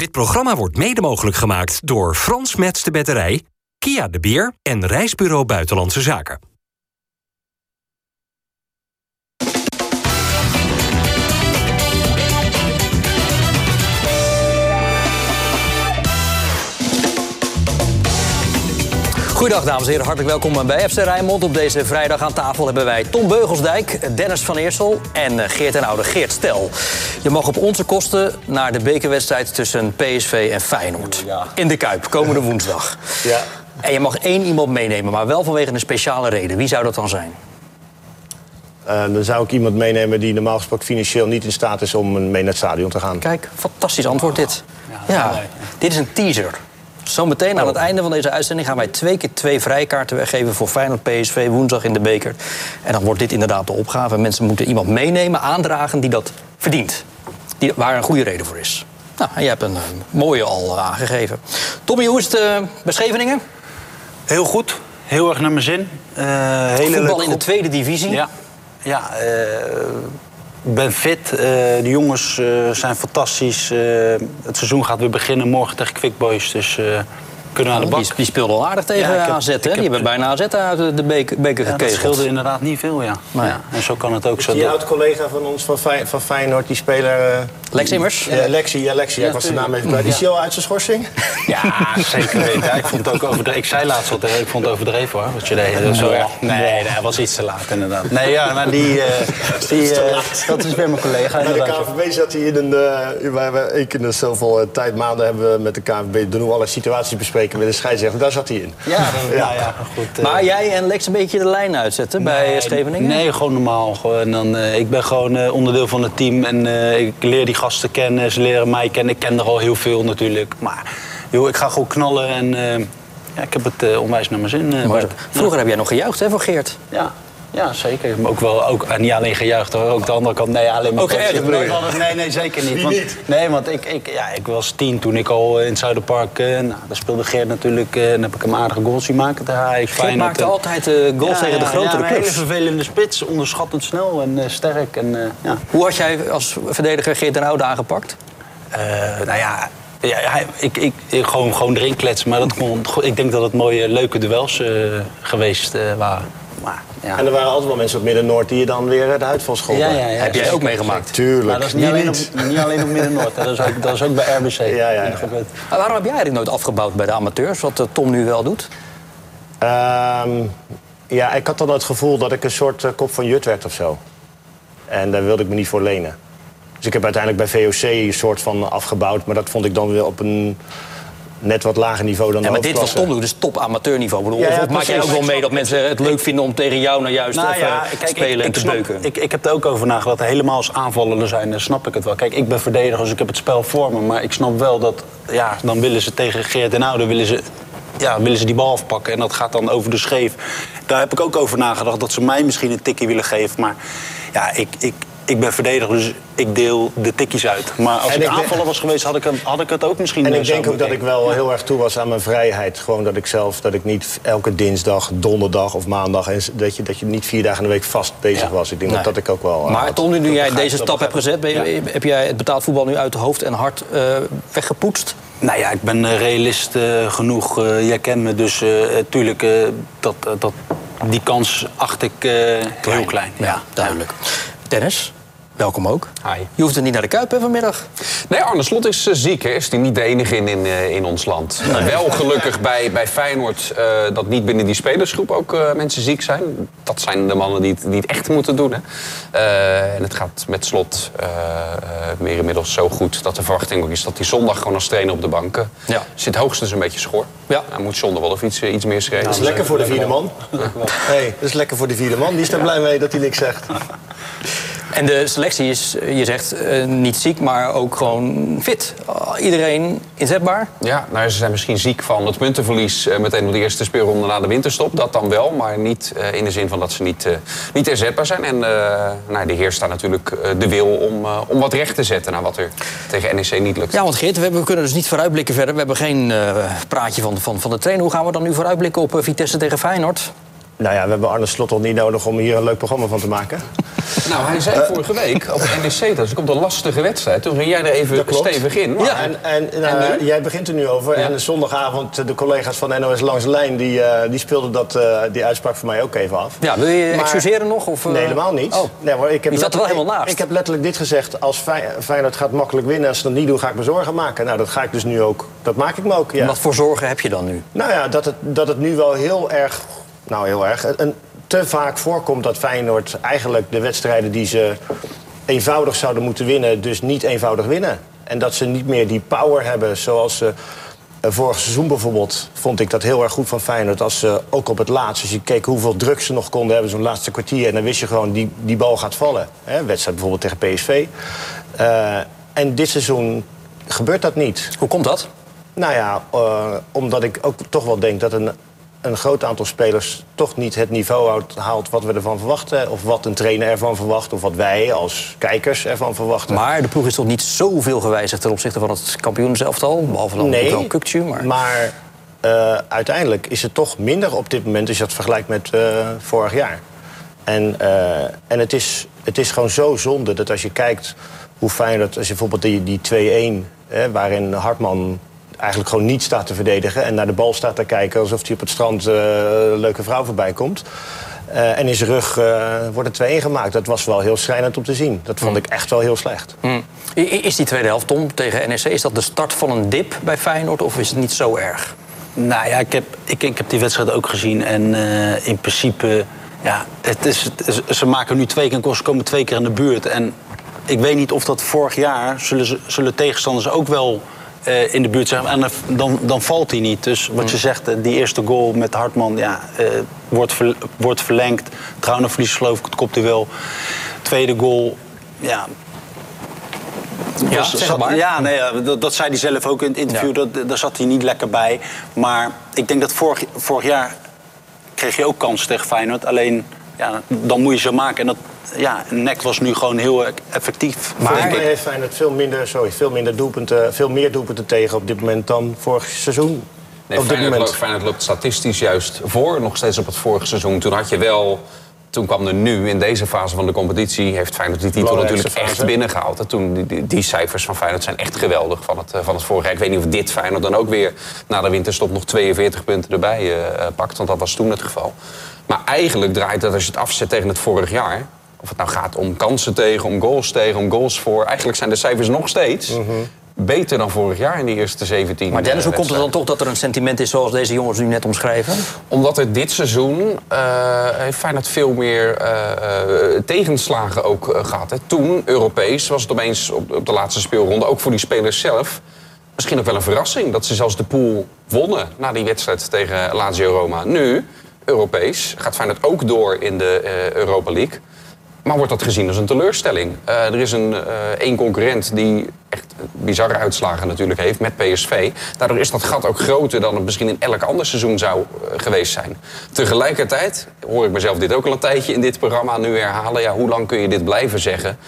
Dit programma wordt mede mogelijk gemaakt door Frans Mets de Batterij, Kia de Beer en Reisbureau Buitenlandse Zaken. Goedendag dames en heren, hartelijk welkom bij FC Rijnmond. Op deze vrijdag aan tafel hebben wij Tom Beugelsdijk, Dennis van Eersel en eh, Geert en Oude Geert Stel. Je mag op onze kosten naar de bekerwedstrijd tussen PSV en Feyenoord. In de Kuip, komende woensdag. Ja. En je mag één iemand meenemen, maar wel vanwege een speciale reden. Wie zou dat dan zijn? Uh, dan zou ik iemand meenemen die normaal gesproken financieel niet in staat is om mee naar het stadion te gaan. Kijk, fantastisch antwoord dit. Ja, dit is een teaser. Zometeen aan het einde van deze uitzending gaan wij twee keer twee vrijkaarten weggeven voor Feyenoord PSV woensdag in de beker. En dan wordt dit inderdaad de opgave. Mensen moeten iemand meenemen, aandragen die dat verdient. Die, waar een goede reden voor is. Nou, en jij hebt een uh, mooie al uh, aangegeven. Tommy, hoe is het uh, bij Scheveningen? Heel goed. Heel erg naar mijn zin. hele Voetbal in de tweede divisie. Ja, ja ben fit. Uh, de jongens uh, zijn fantastisch. Uh, het seizoen gaat weer beginnen morgen tegen Quick Boys. Dus kunnen we aan de bak. Die, die speelde al aardig tegen ja, heb, AZ, hè? Die hebben bijna AZ uit de beker, beker ja. Dat scheelde inderdaad niet veel, ja. Maar ja. En zo kan het ook zo. Die oud-collega van ons van, Fey van Feyenoord, die speler... Lex Immers? Ja, Lexi, ja, Lexi. Ja, ik was de naam even bij. Die is al uit zijn schorsing? Ja, zeker weten. Ja, ik vond het ook overdreven. Ik zei laatst al tegen ik vond het overdreven hoor, wat je deed. Dat zo, ja. Nee, nee, hij was iets te laat inderdaad. Nee, ja, maar die... Uh, die uh, dat is weer mijn collega Bij de KNVB zat hij in een... Uh, wij hebben één keer zoveel tijd, maanden hebben we met de KNVB... doen we alle situaties bespreken met de scheidsrechter. Daar zat hij in. Ja, dan, ja. ja goed. Maar jij en Lex een beetje de lijn uitzetten nee, bij Scheveningen? Nee, gewoon normaal. Gewoon, dan, ik ben gewoon onderdeel van het team en ik leer die gasten kennen leren mij kennen. Ik ken er al heel veel natuurlijk. Maar joh, ik ga gewoon knallen en uh, ja, ik heb het uh, onwijs naar mijn zin. Uh, Vroeger heb jij nog gejuicht hè, voor Geert? Ja. Ja, zeker. Ook wel, ook, niet alleen gejuicht hoor, ook de andere kant. Nee, alleen maar ook erg, nee, nee, zeker niet. Want, nee, want ik, ik, ja, ik was tien toen ik al in het Zuiderpark... Uh, nou, daar speelde Geert natuurlijk... Uh, en heb ik hem aardige goals zien maken Ajax. Geert maakte altijd uh, goals ja, tegen de grotere ja, clubs. een hele vervelende spits, onderschattend snel en sterk. En, ja. Hoe had jij als verdediger Geert den Oude aangepakt? Uh, nou ja, ja, ik, ik, ik, gewoon, gewoon erin kletsen. Maar dat kon, ik denk dat het mooie, leuke duels uh, geweest uh, waren. Maar, ja. En er waren altijd wel mensen op Midden-Noord die je dan weer de uitval scholden. Ja, ja, ja, Heb jij ook meegemaakt? Tuurlijk. Maar dat is niet, alleen op, niet alleen op Midden-Noord. Dat, is ook, dat is ook bij RBC. Ja, ja, ja. Maar waarom heb jij eigenlijk nooit afgebouwd bij de amateurs? Wat Tom nu wel doet? Um, ja, ik had dan het gevoel dat ik een soort kop van Jut werd of zo. En daar wilde ik me niet voor lenen. Dus ik heb uiteindelijk bij VOC een soort van afgebouwd. Maar dat vond ik dan weer op een net wat lager niveau dan ja, de maar dit was Tom dus top amateurniveau. Bedoel, ja, ja, of maak jij ook wel mee dat mensen het leuk vinden om tegen jou nou juist nou, even ja, kijk, spelen ik, en te beuken? Ik, ik heb er ook over nagedacht. Helemaal als aanvaller zijn, dan snap ik het wel. Kijk, ik ben verdediger, dus ik heb het spel voor me. Maar ik snap wel dat, ja, dan willen ze tegen Geert en Oude... willen ze ja, willen ze die bal afpakken en dat gaat dan over de scheef. Daar heb ik ook over nagedacht dat ze mij misschien een tikkie willen geven. Maar ja, ik, ik, ik ben verdediger, dus ik deel de tikkies uit. Maar als en ik, ik aanvaller was geweest, had ik, het, had ik het ook misschien... En ik denk ook dat ik wel heel erg toe was aan mijn vrijheid. Gewoon dat ik zelf, dat ik niet elke dinsdag, donderdag of maandag... En dat, je, dat je niet vier dagen in de week vast bezig ja. was. Ik denk nee. dat dat ik ook wel... Maar Tom, nu jij deze stap hebt gezet... Ben je, heb jij het betaald voetbal nu uit hoofd en hart uh, weggepoetst? Nou ja, ik ben realist uh, genoeg. Uh, jij kent me, dus tuurlijk, dat, dat, die kans acht ik klein. heel klein. Ja, ja duidelijk. Dennis? Welkom ook. Hi. Je hoeft er niet naar de Kuip hè, vanmiddag. Nee, Arne Slot is uh, ziek. Hè. Is hij niet de enige in, in, uh, in ons land. Nee. Wel gelukkig bij, bij Feyenoord uh, dat niet binnen die spelersgroep ook mensen ziek zijn. Dat zijn de mannen die het, die het echt moeten doen. Hè. en het gaat met Slot meer inmiddels zo goed dat de verwachting ook is dat hij zondag gewoon als trainer op de bank ja. zit. Hoogstens een beetje schor. Ja. Hij moet zonder wel of iets, iets meer schrijven. Dat is lekker voor de vierde man. hey, dat is lekker voor de vierde man. Die is er blij mee dat hij niks zegt. En de selectie is, je zegt, uh, niet ziek, maar ook gewoon fit. Uh, iedereen inzetbaar? Ja, nou, ze zijn misschien ziek van het puntenverlies uh, meteen op de eerste speelronde na de winterstop. Dat dan wel, maar niet in de zin van dat ze niet, niet inzetbaar zijn. En nou, de heer staat natuurlijk de wil om, om wat recht te zetten naar wat er tegen NEC niet lukt. Ja, want Geert, we, hebben, we kunnen dus niet vooruitblikken verder. We hebben geen praatje van, van, van de trainer. Hoe gaan we dan nu vooruitblikken op Vitesse tegen Feyenoord? Nou ja, we hebben Arne Slot al niet nodig om hier een leuk programma van te maken. Nou, hij zei vorige week op NEC, dat is komt een lastige wedstrijd. Toen ging jij er even stevig in. Ja, en, en, nou, En nu? jij begint er nu over. Ja. En zondagavond, eh, de collega's van NOS Langs de Lijn... die, eh, die speelden dat, eh, die uitspraak voor mij ook even af. Ja, wil je Maar- excuseren nog? Of, eh? Nee, helemaal niet. Oh. Nee, maar ik heb Je zat er wel helemaal naast. Ik, ik heb letterlijk dit gezegd. Als Fey- Feyenoord gaat makkelijk winnen, als ze dat niet doen, ga ik me zorgen maken. Nou, dat ga ik dus nu ook. Dat maak ik me ook, ja. Wat voor zorgen heb je dan nu? Nou ja, dat het, dat het nu wel heel erg... Nou, heel erg. Een, te vaak voorkomt dat Feyenoord eigenlijk de wedstrijden die ze eenvoudig zouden moeten winnen... dus niet eenvoudig winnen. En dat ze niet meer die power hebben zoals ze... eh, Vorig seizoen bijvoorbeeld vond ik dat heel erg goed van Feyenoord. Als ze ook op het laatst, als je keek hoeveel druk ze nog konden hebben... zo'n laatste kwartier, en dan wist je gewoon, die, die bal gaat vallen. Hè, wedstrijd bijvoorbeeld tegen PSV. Eh, en dit seizoen gebeurt dat niet. Hoe komt dat? Nou ja, eh, omdat ik ook toch wel denk dat een, een groot aantal spelers toch niet het niveau haalt wat we ervan verwachten. Of wat een trainer ervan verwacht. Of wat wij als kijkers ervan verwachten. Maar de ploeg is toch niet zoveel gewijzigd ten opzichte van het kampioenselftal? Behalve dan natuurlijk wel Kukcu, maar... maar eh, uiteindelijk is het toch minder op dit moment als je dat vergelijkt met eh, vorig jaar. En, eh, en het, is, het is gewoon zo zonde dat als je kijkt hoe fijn dat... als je bijvoorbeeld die, die 2-1, hè, waarin Hartman eigenlijk gewoon niet staat te verdedigen... en naar de bal staat te kijken alsof hij op het strand eh, een leuke vrouw voorbij komt... Eh, en in zijn rug eh, wordt het 2-1 gemaakt. Dat was wel heel schrijnend om te zien. Dat vond ik echt wel heel slecht. Hm. I- Is die tweede helft, Tom, tegen NEC... is dat de start van een dip bij Feyenoord of is het niet zo erg? Nou ja, ik heb, ik, ik heb die wedstrijd ook gezien. En eh, in principe, ja, het is, het is- ze maken nu twee keer een kost, ze komen twee keer in de buurt. En ik weet niet of dat vorig jaar zullen, ze- zullen tegenstanders ook wel eh, in de buurt zijn. En dan, dan valt hij niet. Dus wat je zegt, eh, die eerste goal met Hartman ja, eh, wordt, ver- wordt verlengd. Trouwen verliest geloof ik het kopduel. Tweede goal, ja, Ja, was- zeg zat- maar. Ja, nee, dat, dat zei hij zelf ook in het interview. Ja. Dat, daar zat hij niet lekker bij. Maar ik denk dat vorig, vorig jaar kreeg je ook kansen tegen Feyenoord. Alleen, ja, dan moet je ze maken. En dat, ja, NEC was nu gewoon heel effectief. Maar denk ik. heeft Feyenoord veel minder, sorry, veel minder doelpunten, veel meer doelpunten tegen op dit moment dan vorig seizoen. Nee, op dit Feyenoord, moment. loopt, Feyenoord loopt statistisch juist voor. Nog steeds op het vorige seizoen. Toen had je wel... Toen kwam er nu, in deze fase van de competitie... heeft Feyenoord die titel natuurlijk echt binnengehaald. En Toen, die, die, die cijfers van Feyenoord zijn echt geweldig van het, eh, van het vorige jaar. Ik weet niet of dit Feyenoord dan ook weer na de winterstop... nog 42 punten erbij eh, pakt, want dat was toen het geval. Maar eigenlijk draait dat als je het afzet tegen het vorig jaar... of het nou gaat om kansen tegen, om goals tegen, om goals voor... eigenlijk zijn de cijfers nog steeds... Beter dan vorig jaar in die eerste 17 Maar Dennis, eh, hoe komt het dan toch dat er een sentiment is zoals deze jongens nu net omschrijven? Omdat er dit seizoen eh heeft Feyenoord veel meer eh, tegenslagen ook gehad. Hè. Toen, Europees, was het opeens op, op de laatste speelronde... ook voor die spelers zelf misschien ook wel een verrassing... dat ze zelfs de pool wonnen na die wedstrijd tegen Lazio Roma. Nu, Europees, gaat Feyenoord ook door in de Europa League... Maar wordt dat gezien als een teleurstelling? Eh, er is een eh, één concurrent die echt bizarre uitslagen natuurlijk heeft met PSV. Daardoor is dat gat ook groter dan het misschien in elk ander seizoen zou eh, geweest zijn. Tegelijkertijd hoor ik mezelf dit ook al een tijdje in dit programma nu herhalen. Ja, hoe lang kun je dit blijven zeggen?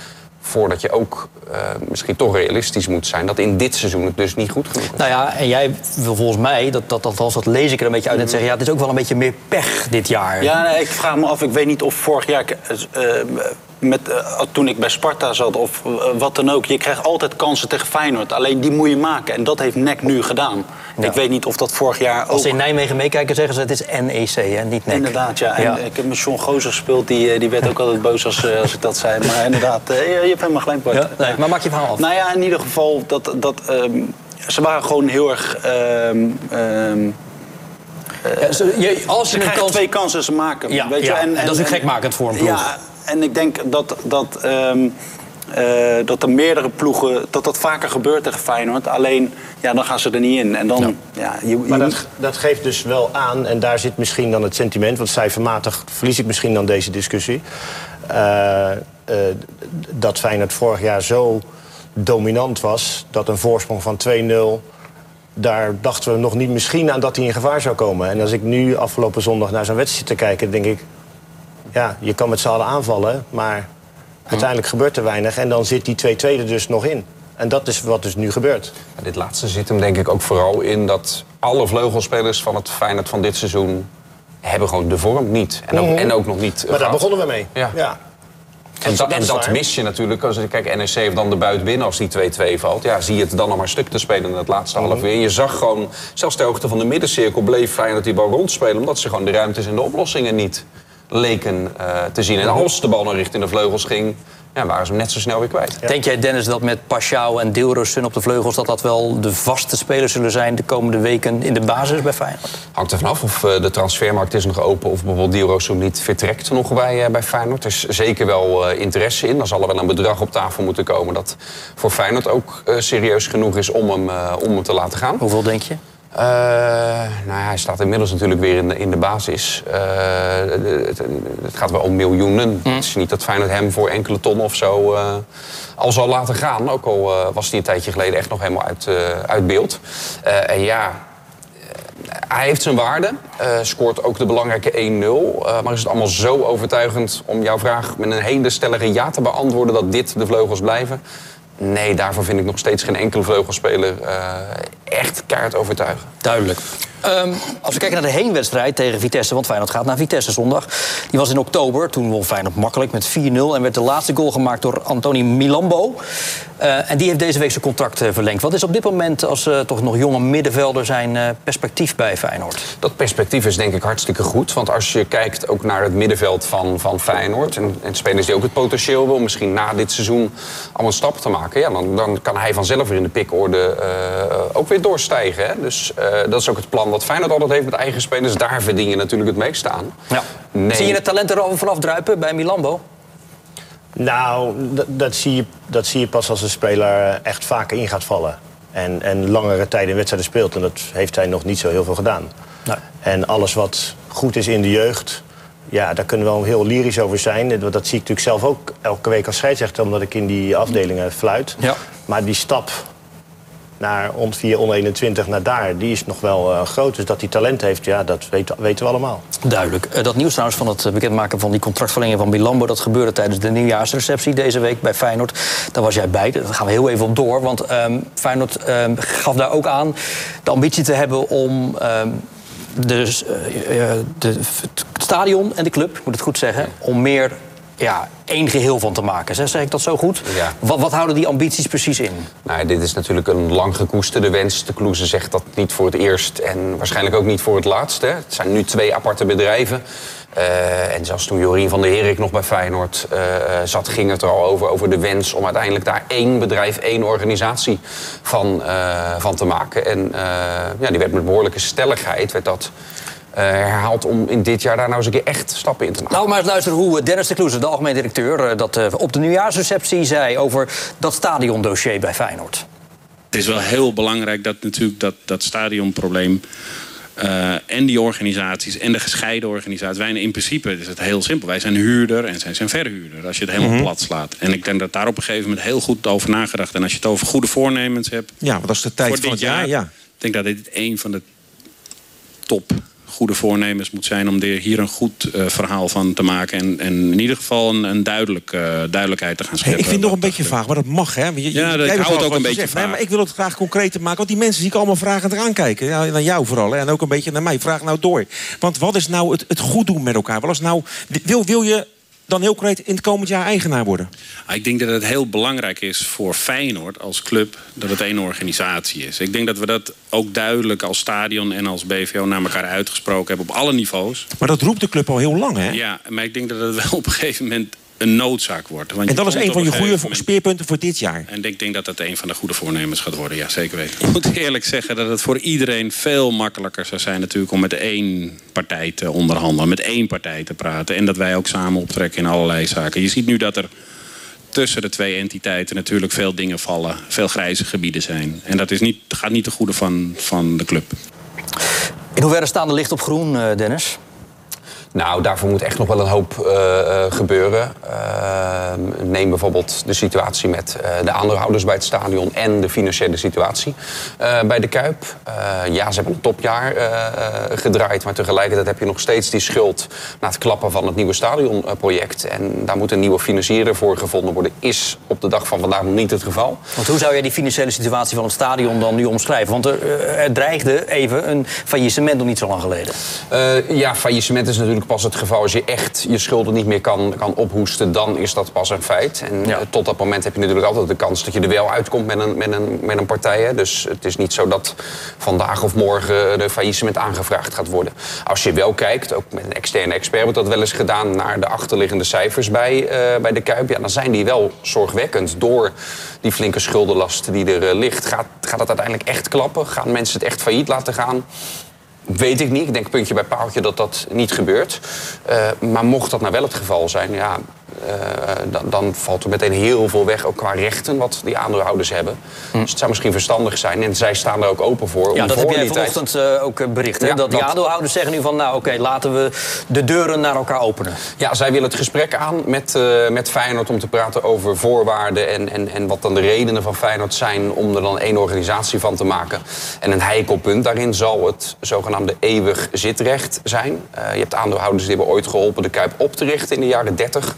Voordat je ook eh, misschien toch realistisch moet zijn dat in dit seizoen het dus niet goed genoeg is. Nou ja, en jij wil volgens mij, dat, dat, althans dat lees ik er een beetje uit... net zeggen, ja, het is ook wel een beetje meer pech dit jaar. Ja, nee, ik vraag me af. Ik weet niet of vorig jaar, eh, eh, met, eh, toen ik bij Sparta zat of eh, wat dan ook. Je krijgt altijd kansen tegen Feyenoord. Alleen die moet je maken. En dat heeft NEC nu gedaan. Ja. Ik weet niet of dat vorig jaar Als ze in Nijmegen meekijken, zeggen ze het is NEC, hè, niet NEC. Inderdaad, ja. En Ja. ik heb met John Gozer gespeeld. Die, eh, die werd ook altijd boos als, als ik dat zei. Maar inderdaad, je hebt helemaal gelijk, Bart. Ja, nee, maar maak je verhaal af. Nou ja, in ieder geval, dat, dat, ehm, ze waren gewoon heel erg... ehm, Ja, ze- je- als ze je een krijgen kans... twee kansen, ze maken. Ja, weet ja, je? en dat is ook gekmakend voor een ploeg. Ja, en ik denk dat, dat, ehm, eh, dat er meerdere ploegen... dat dat vaker gebeurt tegen Feyenoord. Alleen, ja, dan gaan ze er niet in. En dan, ja. je, je Maar moet- dat, dat geeft dus wel aan, en daar zit misschien dan het sentiment... want cijfermatig verlies ik misschien dan deze discussie... eh, eh, dat Feyenoord vorig jaar zo dominant was... dat een voorsprong van 2-0... daar dachten we nog niet misschien aan dat hij in gevaar zou komen. En als ik nu afgelopen zondag naar zo'n wedstrijd te kijken... denk ik, ja, je kan met z'n allen aanvallen... maar uiteindelijk gebeurt er weinig... en dan zit die 2-2 er dus nog in. En dat is wat dus nu gebeurt. Dit laatste zit hem denk ik ook vooral in dat alle vleugelspelers van het Feyenoord van dit seizoen hebben gewoon de vorm niet. En ook, Mhm. en ook nog niet. Maar daar begonnen we mee. Ja. ja. En, Dat- dat, en mis je natuurlijk. Als, je- kijk, NEC heeft dan de buit binnen als die 2-2 valt. Ja, zie je het dan nog maar stuk te spelen in het laatste Mhm. half uur. Je zag gewoon, zelfs ter hoogte van de middencirkel bleef Feyenoord die bal rondspelen. Omdat ze gewoon de ruimtes en de oplossingen niet leken eh, te zien. En Mhm. als de bal nog richting de vleugels ging, ja, waren ze hem net zo snel weer kwijt. Denk jij, Dennis, dat met Pashao en Dilrosun op de vleugels... dat dat wel de vaste spelers zullen zijn de komende weken in de basis bij Feyenoord? Hangt er vanaf of eh, de transfermarkt is nog open... of bijvoorbeeld Diorosu niet vertrekt nog bij, eh, bij Feyenoord. Er is zeker wel eh, interesse in. Dan zal er wel een bedrag op tafel moeten komen... dat voor Feyenoord ook eh, serieus genoeg is om hem, eh, om hem te laten gaan. Hoeveel denk je? Eh, nou ja, hij staat inmiddels natuurlijk weer in de, in de basis. Eh, het, het gaat wel om miljoenen. Het is niet dat Feyenoord hem voor enkele ton of zo eh, al zal laten gaan. Ook al was hij een tijdje geleden echt nog helemaal uit, uit beeld. En ja, hij heeft zijn waarde. Scoort ook de belangrijke 1-0. Eh, maar is het allemaal zo overtuigend om jouw vraag met een hele stellige ja te beantwoorden... dat dit de vleugels blijven? Nee, daarvoor vind ik nog steeds geen enkele vleugelspeler eh, echt kaart overtuigen. Duidelijk. Ehm, als we kijken naar de heenwedstrijd tegen Vitesse, want Feyenoord gaat naar Vitesse zondag. Die was in oktober, toen won Feyenoord makkelijk met 4-0... en werd de laatste goal gemaakt door Antoni Milambo. Eh, en die heeft deze week zijn contract eh, verlengd. Wat is op dit moment, als eh, toch nog jonge middenvelder... zijn perspectief bij Feyenoord? Dat perspectief is denk ik hartstikke goed. Want als je kijkt ook naar het middenveld van, van Feyenoord... En, en spelers die ook het potentieel wil... misschien na dit seizoen al een stap te maken... Ja, dan, dan kan hij vanzelf weer in de pikorde ook weer doorstijgen. Hè? Dus dat is ook het plan wat Feyenoord altijd heeft met eigen spelers. Daar verdien je natuurlijk het meest aan. Ja. Nee. Zie je het talent er al vanaf druipen bij Milambo? Nou, dat, dat, zie je, dat zie je pas als een speler echt vaker in gaat vallen. En, en langere tijd in wedstrijden speelt. En dat heeft hij nog niet zo heel veel gedaan. Nee. En alles wat goed is in de jeugd... Ja, daar kunnen we wel heel lyrisch over zijn. Dat dat zie ik natuurlijk zelf ook elke week als scheidsrechter... omdat ik in die afdelingen fluit. Ja. Maar die stap naar onder 4, onder 21 naar daar... die is nog wel eh, groot. Dus dat hij talent heeft, ja, dat weten, weten we allemaal. Duidelijk. Eh, dat nieuws trouwens van het eh, bekendmaken van die contractverlenging van Milambo... dat gebeurde tijdens de nieuwjaarsreceptie deze week bij Feyenoord. Daar was jij bij. Daar gaan we heel even op door. Want ehm, Feyenoord ehm, gaf daar ook aan de ambitie te hebben om... eh, de, het stadion en de club, ik moet het goed zeggen... om meer ja, één geheel van te maken. Zeg, zeg ik dat zo goed? Ja. Wat, wat houden die ambities precies in? Nou, dit is natuurlijk een lang gekoesterde wens. De Kloeze zegt dat niet voor het eerst en waarschijnlijk ook niet voor het laatst. Hè. Het zijn nu twee aparte bedrijven. Eh, en zelfs toen Jorien van der Herik nog bij Feyenoord eh, zat... ging het er al over, over de wens om uiteindelijk daar één bedrijf... één organisatie van, eh, van te maken. En eh, ja, die werd met behoorlijke stelligheid werd dat, eh, herhaald... om in dit jaar daar nou eens een keer echt stappen in te maken. Nou, maar eens luisteren hoe eh, Dennis de Kloeze, de algemeen directeur... eh, dat eh, op de nieuwjaarsreceptie zei over dat stadiondossier bij Feyenoord. Het is wel heel belangrijk dat natuurlijk dat, dat stadionprobleem. eh, en die organisaties en de gescheiden organisaties. Wij in principe is het heel simpel. Wij zijn huurder en zij zijn verhuurder. Als je het helemaal plat slaat. En ik denk dat daar op een gegeven moment heel goed over nagedacht. En als je het over goede voornemens hebt. Ja, want dat is de tijd voor van dit het jaar. Ja. Ik denk dat dit een van de top goede voornemens moet zijn om er hier een goed eh, verhaal van te maken. En, en in ieder geval een, een duidelijk, eh, duidelijkheid te gaan Hey, scheppen. ik vind het nog een beetje vaag, maar dat mag, hè? Je- Ja, dat- ik hou het ook een beetje. Nee, vaag. maar ik wil het graag concreter maken, want die mensen zie ik allemaal vragend eraan kijken. Ja, naar jou vooral, hè, en ook een beetje naar mij. Vraag nou door. Want wat is nou het, het goed doen met elkaar? Wat is nou, wil, wil je dan heel concreet in het komend jaar eigenaar worden? Ah, Ik denk dat het heel belangrijk is voor Feyenoord als club dat het één organisatie is. Ik denk dat we dat ook duidelijk als stadion en als BVO naar elkaar uitgesproken hebben op alle niveaus. Maar dat roept de club al heel lang, hè? Ja, maar ik denk dat het wel op een gegeven moment een noodzaak wordt. Want En dat is een van je goede moment- speerpunten voor dit jaar. En ik denk dat dat een van de goede voornemens gaat worden. Ja, zeker weten. Ik moet eerlijk zeggen dat het voor iedereen veel makkelijker zou zijn... natuurlijk om met één partij te onderhandelen. Met één partij te praten. En dat wij ook samen optrekken in allerlei zaken. Je ziet nu dat er tussen de twee entiteiten natuurlijk veel dingen vallen. Veel grijze gebieden zijn. En dat is niet, gaat niet ten goede van, van de club. In hoeverre staan de licht op groen, eh, Dennis? Nou, daarvoor moet echt nog wel een hoop uh, gebeuren. Uh, neem bijvoorbeeld de situatie met de aandeelhouders bij het stadion en de financiële situatie bij de Kuip. ja, ze hebben een topjaar gedraaid, maar tegelijkertijd heb je nog steeds die schuld na het klappen van het nieuwe stadionproject. en daar moet een nieuwe financier voor gevonden worden. Is op de dag van vandaag nog niet het geval. Want hoe zou jij die financiële situatie van het stadion dan nu omschrijven? Want er, er dreigde even een faillissement nog niet zo lang geleden. ja, faillissement is natuurlijk pas het geval als je echt je schulden niet meer kan, kan ophoesten. Dan is dat pas een feit. En eh, tot dat moment heb je natuurlijk altijd de kans dat je er wel uitkomt met een, met een, met een partij. Hè. Dus het is niet zo dat vandaag of morgen de faillissement aangevraagd gaat worden. Als je wel kijkt, ook met een externe expert wordt dat wel eens gedaan... naar de achterliggende cijfers bij, uh, bij de Kuip. Ja, dan zijn die wel zorgwekkend door die flinke schuldenlast die er uh, ligt. Gaat, gaat het uiteindelijk echt klappen? Gaan mensen het echt failliet laten gaan? Weet ik niet. Ik denk puntje bij paaltje dat dat niet gebeurt. Uh, maar mocht dat nou wel het geval zijn, ja, dan, dan, valt er meteen heel veel weg, ook qua rechten, wat die aandeelhouders hebben. Hm. Dus het zou misschien verstandig zijn. En zij staan er ook open voor. Ja, dat heb jij vanochtend tijd... uh, ook bericht. Hè? Ja, dat die aandeelhouders zeggen nu van, nou oké, okay, laten we de deuren naar elkaar openen. Ja, zij willen het gesprek aan met, met Feyenoord om te praten over voorwaarden en, en, en wat dan de redenen van Feyenoord zijn om er dan één organisatie van te maken. En een heikelpunt daarin zal het zogenaamde eeuwig zitrecht zijn. je hebt aandeelhouders die hebben ooit geholpen de Kuip op te richten in de jaren 30.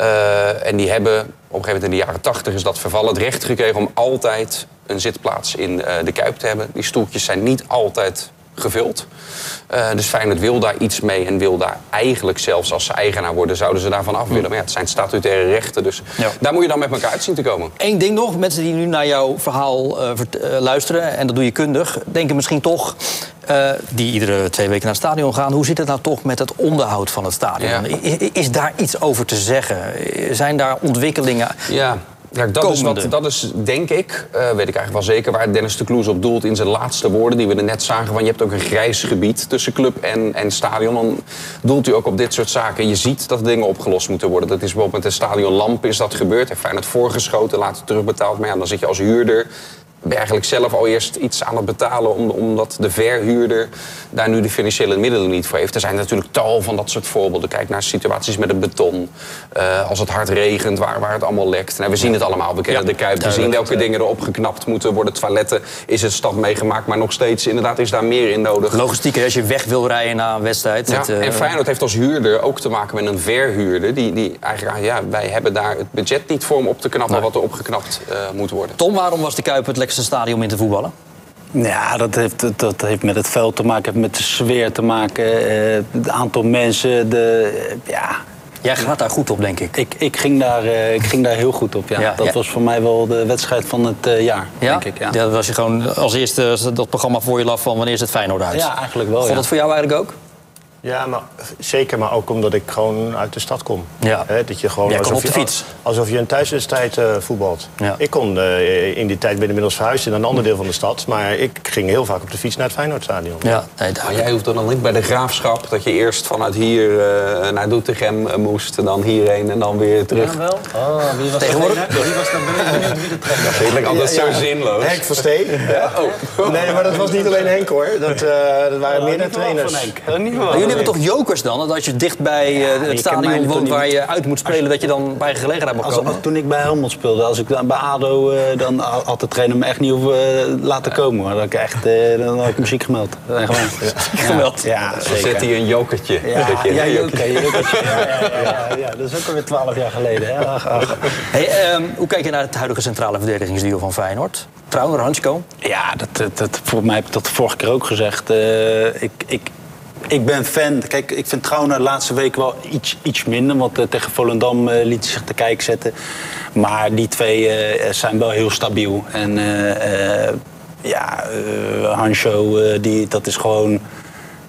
Uh, en die hebben op een gegeven moment in de jaren 80 is dat vervallen het recht gekregen om altijd een zitplaats in uh, de Kuip te hebben. Die stoeltjes zijn niet altijd gevuld. Uh, dus Feyenoord wil daar iets mee en wil daar eigenlijk zelfs als ze eigenaar worden, zouden ze daarvan af willen. Maar ja, het zijn statutaire rechten, dus ja. daar moet je dan met elkaar uit zien te komen. Eén ding nog, mensen die nu naar jouw verhaal uh, luisteren, en dat doe je kundig, denken misschien toch, uh, die iedere twee weken naar het stadion gaan, hoe zit het nou toch met het onderhoud van het stadion? Ja. Is, is daar iets over te zeggen? Zijn daar ontwikkelingen? Ja. Ja, dat is, wat, dat is denk ik, uh, weet ik eigenlijk wel zeker, waar Dennis de Kloes op doelt in zijn laatste woorden, die we er net zagen. Van je hebt ook een grijs gebied tussen club en, en stadion. Dan doelt hij ook op dit soort zaken. Je ziet dat dingen opgelost moeten worden. Dat is bijvoorbeeld met de stadionlamp is dat gebeurd. Heeft het voorgeschoten, later terugbetaald. Maar ja, dan zit je als huurder eigenlijk zelf al eerst iets aan het betalen... omdat de verhuurder daar nu de financiële middelen niet voor heeft. Er zijn natuurlijk tal van dat soort voorbeelden. Kijk naar situaties met het beton. Uh, als het hard regent, waar, waar het allemaal lekt. Nou, we zien het allemaal. We kennen ja, de Kuip. We zien welke dingen er opgeknapt moeten worden. Toiletten is het stad meegemaakt. Maar nog steeds, inderdaad, is daar meer in nodig. Logistiek, als je weg wil rijden na een wedstrijd. Ja, het, uh... En Feyenoord heeft als huurder ook te maken met een verhuurder. Die, die eigenlijk, ja, wij hebben daar het budget niet voor om op te knappen... Nee. wat er opgeknapt uh, moet worden. Tom, waarom was de Kuip het lekkerste stadion in te voetballen? Ja, dat heeft, dat heeft met het veld te maken, met de sfeer te maken. Uh, het aantal mensen, de, uh, ja... Jij gaat daar goed op, denk ik. Ik, ik, ging, daar, uh, ik ging daar heel goed op, ja. ja dat ja. was voor mij wel de wedstrijd van het jaar, ja? denk ik. Ja. dat was je gewoon als eerste dat programma voor je lag van wanneer is het Feyenoord uit? Ja, eigenlijk wel, Vond dat voor jou eigenlijk ook? Ja, maar zeker, maar ook omdat ik gewoon uit de stad kom. Ja. He, dat je gewoon Jij alsof op de je, fiets. Alsof je een thuiswedstrijd uh, voetbalt. Ja. Ik kon uh, in die tijd ben inmiddels verhuisd in een ander deel van de stad. Maar ik ging heel vaak op de fiets naar het Feyenoordstadion. Ja, nee, maar jij hoeft dan niet bij de graafschap dat je eerst vanuit hier uh, naar Doetinchem moest. Dan hierheen en dan weer terug. Ja, wel. Oh, wie was Tegenwoordig? Wie was dan wie de trainer? Dat lijkt altijd ja, zo zinloos. Henk Verstee. Ja. Oh. Nee, maar dat was niet alleen Henk hoor. Dat, dat waren oh, meerdere trainers. Van Henk. Niet hebben toch jokers dan? Dat als je dicht bij uh, ja, het stadion woont waar je uit moet spelen, dat je dan bij gelegenheid mag als, komen? Als, toen ik bij Helmond speelde, als ik dan bij ADO, uh, dan had de trainer me echt niet hoeven uh, laten komen. Maar dan, ik echt, dan had ik muziek gemeld. Ja. gemeld? Ja, Dan zet hij een jokertje. Ja, je, ja, joker, jokertje. Ja, ja, ja, dat is ook alweer twaalf jaar geleden. Hè? Ach, ach. Hey, um, hoe kijk je naar het huidige centrale verdedigingsduo van Feyenoord? Trouwer, Hansko? Ja, dat, dat, dat, voor mij heb ik dat de vorige keer ook gezegd. ik, ik, ik ben fan. Kijk, ik vind Trouwen de laatste week wel iets, iets minder. Want uh, tegen Volendam uh, liet hij zich te kijken zetten. Maar die twee uh, zijn wel heel stabiel. En ja, Hancho, die, dat is gewoon...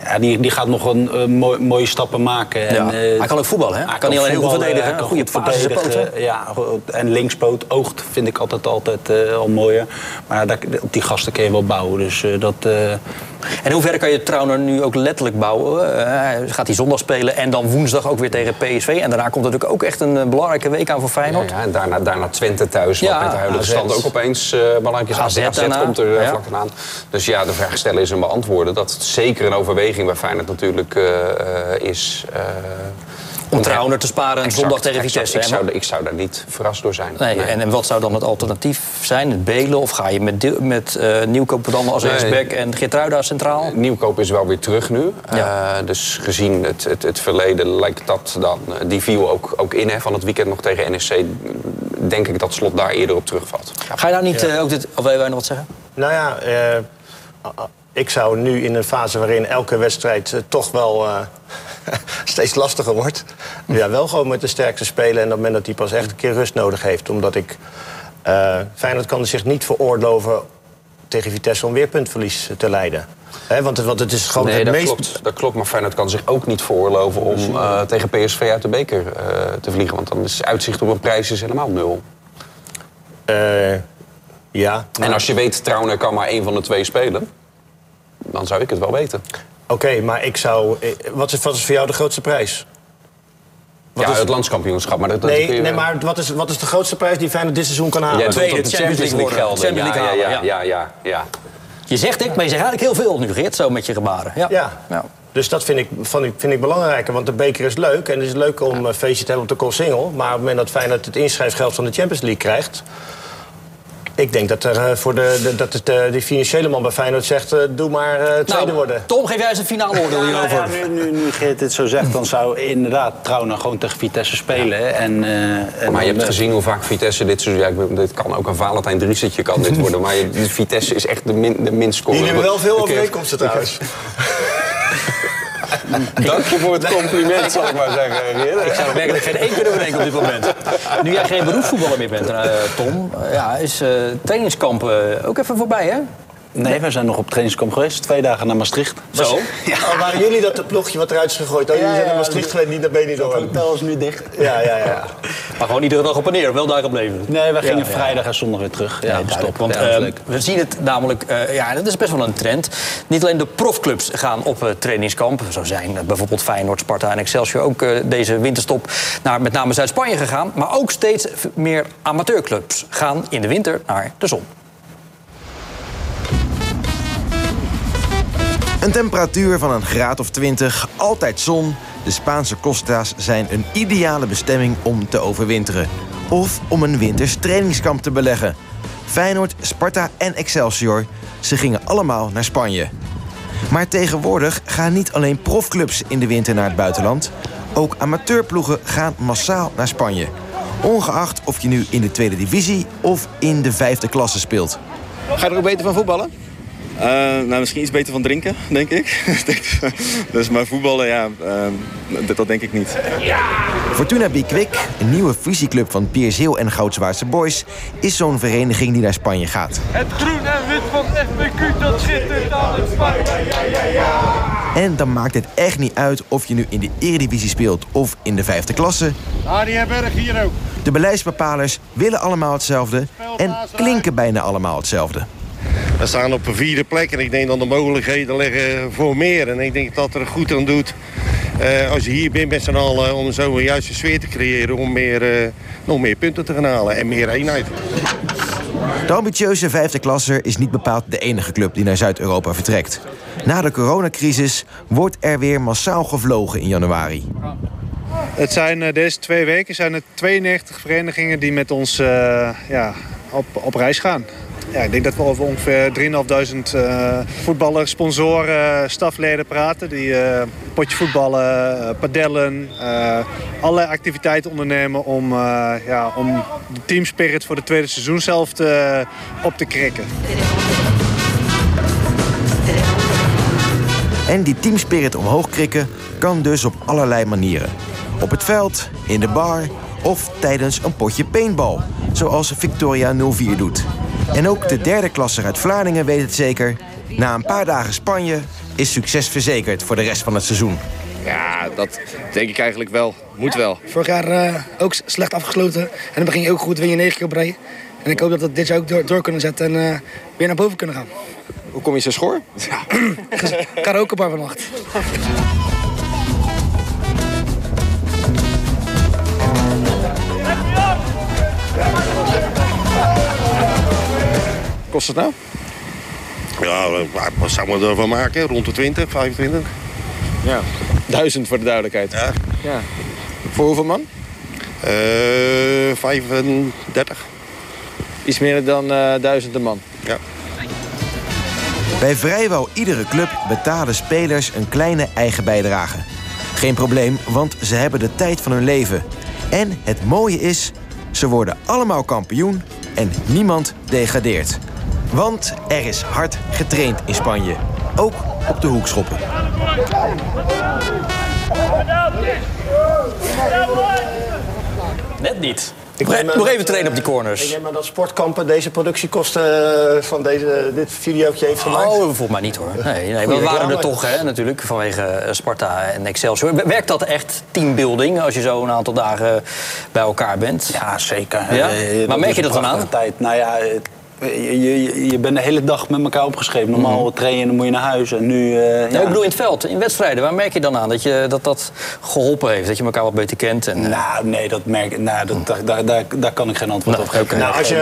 Ja, die, die gaat nog een uh, mooi, mooie stappen maken. En, ja. hij kan ook voetballen, hè? Hij kan, kan niet alleen heel goed verdedigen. Een goede verdedigen. Ja, en linkspoot, oogt vind ik altijd, altijd uh, al mooier. Maar daar, op die gasten kun je wel bouwen. Dus dat, En in hoeverre kan je Trauner nu ook letterlijk bouwen? Uh, gaat hij zondag spelen en dan woensdag ook weer tegen PSV. En daarna komt natuurlijk ook echt een uh, belangrijke week aan voor Feyenoord. Ja, ja en daarna, daarna Twente thuis, wat met de huidige stand ook opeens uh, belangrijk is. AZ, AZ, AZ komt er ja. vlak aan. Dus ja, de vraag stellen is een beantwoorden. Dat zeker een overweging bij Feyenoord natuurlijk is om Trauner te sparen exact, zondag tegen Vitesse. Ik zou, ik zou daar niet verrast door zijn. Nee, En, en wat zou dan het alternatief zijn? Het Belen? Of ga je met, met uh, Nieuwkoop dan als rechtsback en Geertruida centraal? Nieuwkoop is wel weer terug nu. Ja. Uh, dus gezien het, het, het, verleden lijkt dat dan... Uh, die viel ook, ook in hè, van het weekend nog tegen NSC. Denk ik dat Slot daar eerder op terugvalt. Ga je daar niet ja. ook dit... Of wil je nog wat zeggen? Nou ja... ik zou nu in een fase waarin elke wedstrijd toch wel steeds lastiger wordt. Ja, wel gewoon met de sterkste spelen en op het moment dat hij pas echt een keer rust nodig heeft. Omdat ik. Uh, Feyenoord kan zich niet veroorloven tegen Vitesse om weer puntverlies te leiden. He, want, het, want het is gewoon nee, het dat meest... Klopt, dat klopt, maar Feyenoord kan zich ook niet veroorloven om uh, tegen PSV uit de beker uh, te vliegen. Want dan is uitzicht op een prijs is helemaal nul. ja. En als je weet, Trauner kan maar één van de twee spelen... dan zou ik het wel weten. Oké, okay, maar ik zou... Wat is, wat is voor jou de grootste prijs? Wat ja, is... het landskampioenschap. Maar dat, nee, dat je... nee, maar wat is, wat is de grootste prijs die Feyenoord dit seizoen kan halen? Ja, tweede, de Champions League, League gelden. Champions League ja, ja, ja, ja, ja, Je zegt ik, maar je zegt eigenlijk heel veel nu, Geert, zo met je gebaren. Ja. ja. ja. Dus dat vind ik, vind ik belangrijker, want de beker is leuk. En het is leuk om een feestje te hebben op de Koolsingel. Maar op het moment dat Feyenoord het inschrijfgeld van de Champions League krijgt... Ik denk dat, er, voor de, de dat het, uh, die financiële man bij Feyenoord zegt... Uh, doe maar uh, tweede nou, worden. Tom, geef jij eens een finale oordeel hierover. Ja, ja, nu, nu, nu Geert dit zo zegt, dan zou inderdaad Trouwner gewoon tegen Vitesse spelen. Ja. En, en maar je hebt gezien hoe vaak Vitesse dit seizoen... Ja, dit kan ook een Valentijn Driesetje kan dit worden. maar je, Vitesse is echt de, min, de minst scorer. Die hebben wel veel overeenkomsten trouwens. Dank je voor het compliment, zal ik maar zeggen. Ik zou werkelijk geen één kunnen bedenken op dit moment. Nu jij geen beroepsvoetballer meer bent, uh, Tom, uh, ja, is uh, trainingskamp ook even voorbij, hè? Nee, we zijn nog op trainingskamp geweest. Twee dagen naar Maastricht. Zo? Ja. Oh, waren jullie dat de ploegje wat eruit is gegooid? Oh, jullie ja, zijn naar Maastricht geweest, niet naar Benidorm. Het hotel is nu dicht. Ja, ja, ja. Maar gewoon iedere dag op en neer, wel daar gebleven. Nee, we gingen vrijdag en zondag weer terug. Ja, nee, stop. Want uh, we zien het namelijk, uh, ja, dat is best wel een trend. Niet alleen de profclubs gaan op uh, trainingskamp. Zo zijn bijvoorbeeld Feyenoord, Sparta en Excelsior ook deze winterstop naar met name Zuid-Spanje gegaan. Maar ook steeds meer amateurclubs gaan in de winter naar de zon. Een temperatuur van een graad of 20, altijd zon. De Spaanse Costa's zijn een ideale bestemming om te overwinteren. Of om een winters trainingskamp te beleggen. Feyenoord, Sparta en Excelsior, ze gingen allemaal naar Spanje. Maar tegenwoordig gaan niet alleen profclubs in de winter naar het buitenland. Ook amateurploegen gaan massaal naar Spanje. Ongeacht of je nu in de tweede divisie of in de vijfde klasse speelt. Ga je er ook beter van voetballen? Uh, nou, misschien iets beter van drinken, denk ik. dus maar voetballen, ja, uh, dat, dat, denk ik niet. Fortuna Bikwik, een nieuwe fusieclub van Pierseel en Goudswaardse Boys... is zo'n vereniging die naar Spanje gaat. Het groen en wit van FBQ, dat schittert aan het Spanje. En dan maakt het echt niet uit of je nu in de eredivisie speelt of in de vijfde klasse. Arie Berg hier ook. De beleidsbepalers willen allemaal hetzelfde en klinken bijna allemaal hetzelfde. We staan op een vierde plek en ik denk dat de mogelijkheden liggen voor meer. En ik denk dat er goed aan doet uh, als je hier bent met z'n allen om zo een juiste sfeer te creëren om meer, uh, nog meer punten te gaan halen en meer eenheid. De ambitieuze vijfde klasser is niet bepaald de enige club die naar Zuid-Europa vertrekt. Na de coronacrisis wordt er weer massaal gevlogen in januari. Het zijn uh, deze twee weken zijn er 92 verenigingen die met ons ja, op, op reis gaan. Ja, ik denk dat we over ongeveer 3.500 uh, voetballers, sponsoren, stafleden praten. Die uh, potje voetballen, uh, padellen, allerlei activiteiten ondernemen om, ja, om de teamspirit voor de tweede seizoen zelf te, op te krikken. En die teamspirit omhoog krikken kan dus op allerlei manieren. Op het veld, in de bar of tijdens een potje paintball, zoals Victoria 04 doet. En ook de derde klasser uit Vlaardingen weet het zeker. Na een paar dagen Spanje is succes verzekerd voor de rest van het seizoen. Ja, dat denk ik eigenlijk wel. Moet wel. Vorig jaar uh, ook slecht afgesloten. En dan begin je ook goed, win je negen keer op rij. En ik hoop dat we dit jaar ook door, door kunnen zetten en uh, weer naar boven kunnen gaan. Hoe kom je zo schoor? Karaokebar vannacht. Kost het nou? Ja, wat- wat zou we ervan maken? Rond de 20, 25? Ja. Duizend voor de duidelijkheid. Ja. ja. Voor hoeveel man? Eh 35. Iets meer dan eh duizend man. Ja. Bij vrijwel iedere club betalen spelers een kleine eigen bijdrage. Geen probleem, want ze hebben de tijd van hun leven. En het mooie is, ze worden allemaal kampioen en niemand degradeert. Want er is hard getraind in Spanje. Ook op de hoekschoppen. Net niet. Ik nog, dat, even trainen op die corners. Ik neem aan dat Sportkampen deze productiekosten eh, van deze, dit videootje heeft gemaakt. Oh, volgens mij niet hoor. Nee, nee, we waren er toch, hè, natuurlijk, vanwege eh, Sparta en Excelsior. Werkt dat echt teambuilding als je zo een aantal dagen bij elkaar bent? Ja, zeker. Ja? Eh, Maar merk je dat dan aan? Tijd. Nou ja, het- je, je, je bent de hele dag met elkaar opgeschreven. Normaal trainen, dan moet je naar huis. En nu, eh, ja. ik bedoel in het veld, in wedstrijden. Waar merk je dan aan dat je, dat, dat geholpen heeft? Dat je elkaar wat beter kent? En, eh, Nou, nee, dat merk. Nou, dat, daar, daar, daar, daar kan ik geen antwoord op geven. Nou, als je,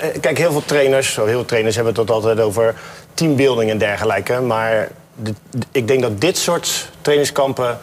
eh, kijk, heel veel trainers, zo heel veel trainers hebben het altijd over teambuilding en dergelijke. Maar de- ik denk dat dit soort trainingskampen,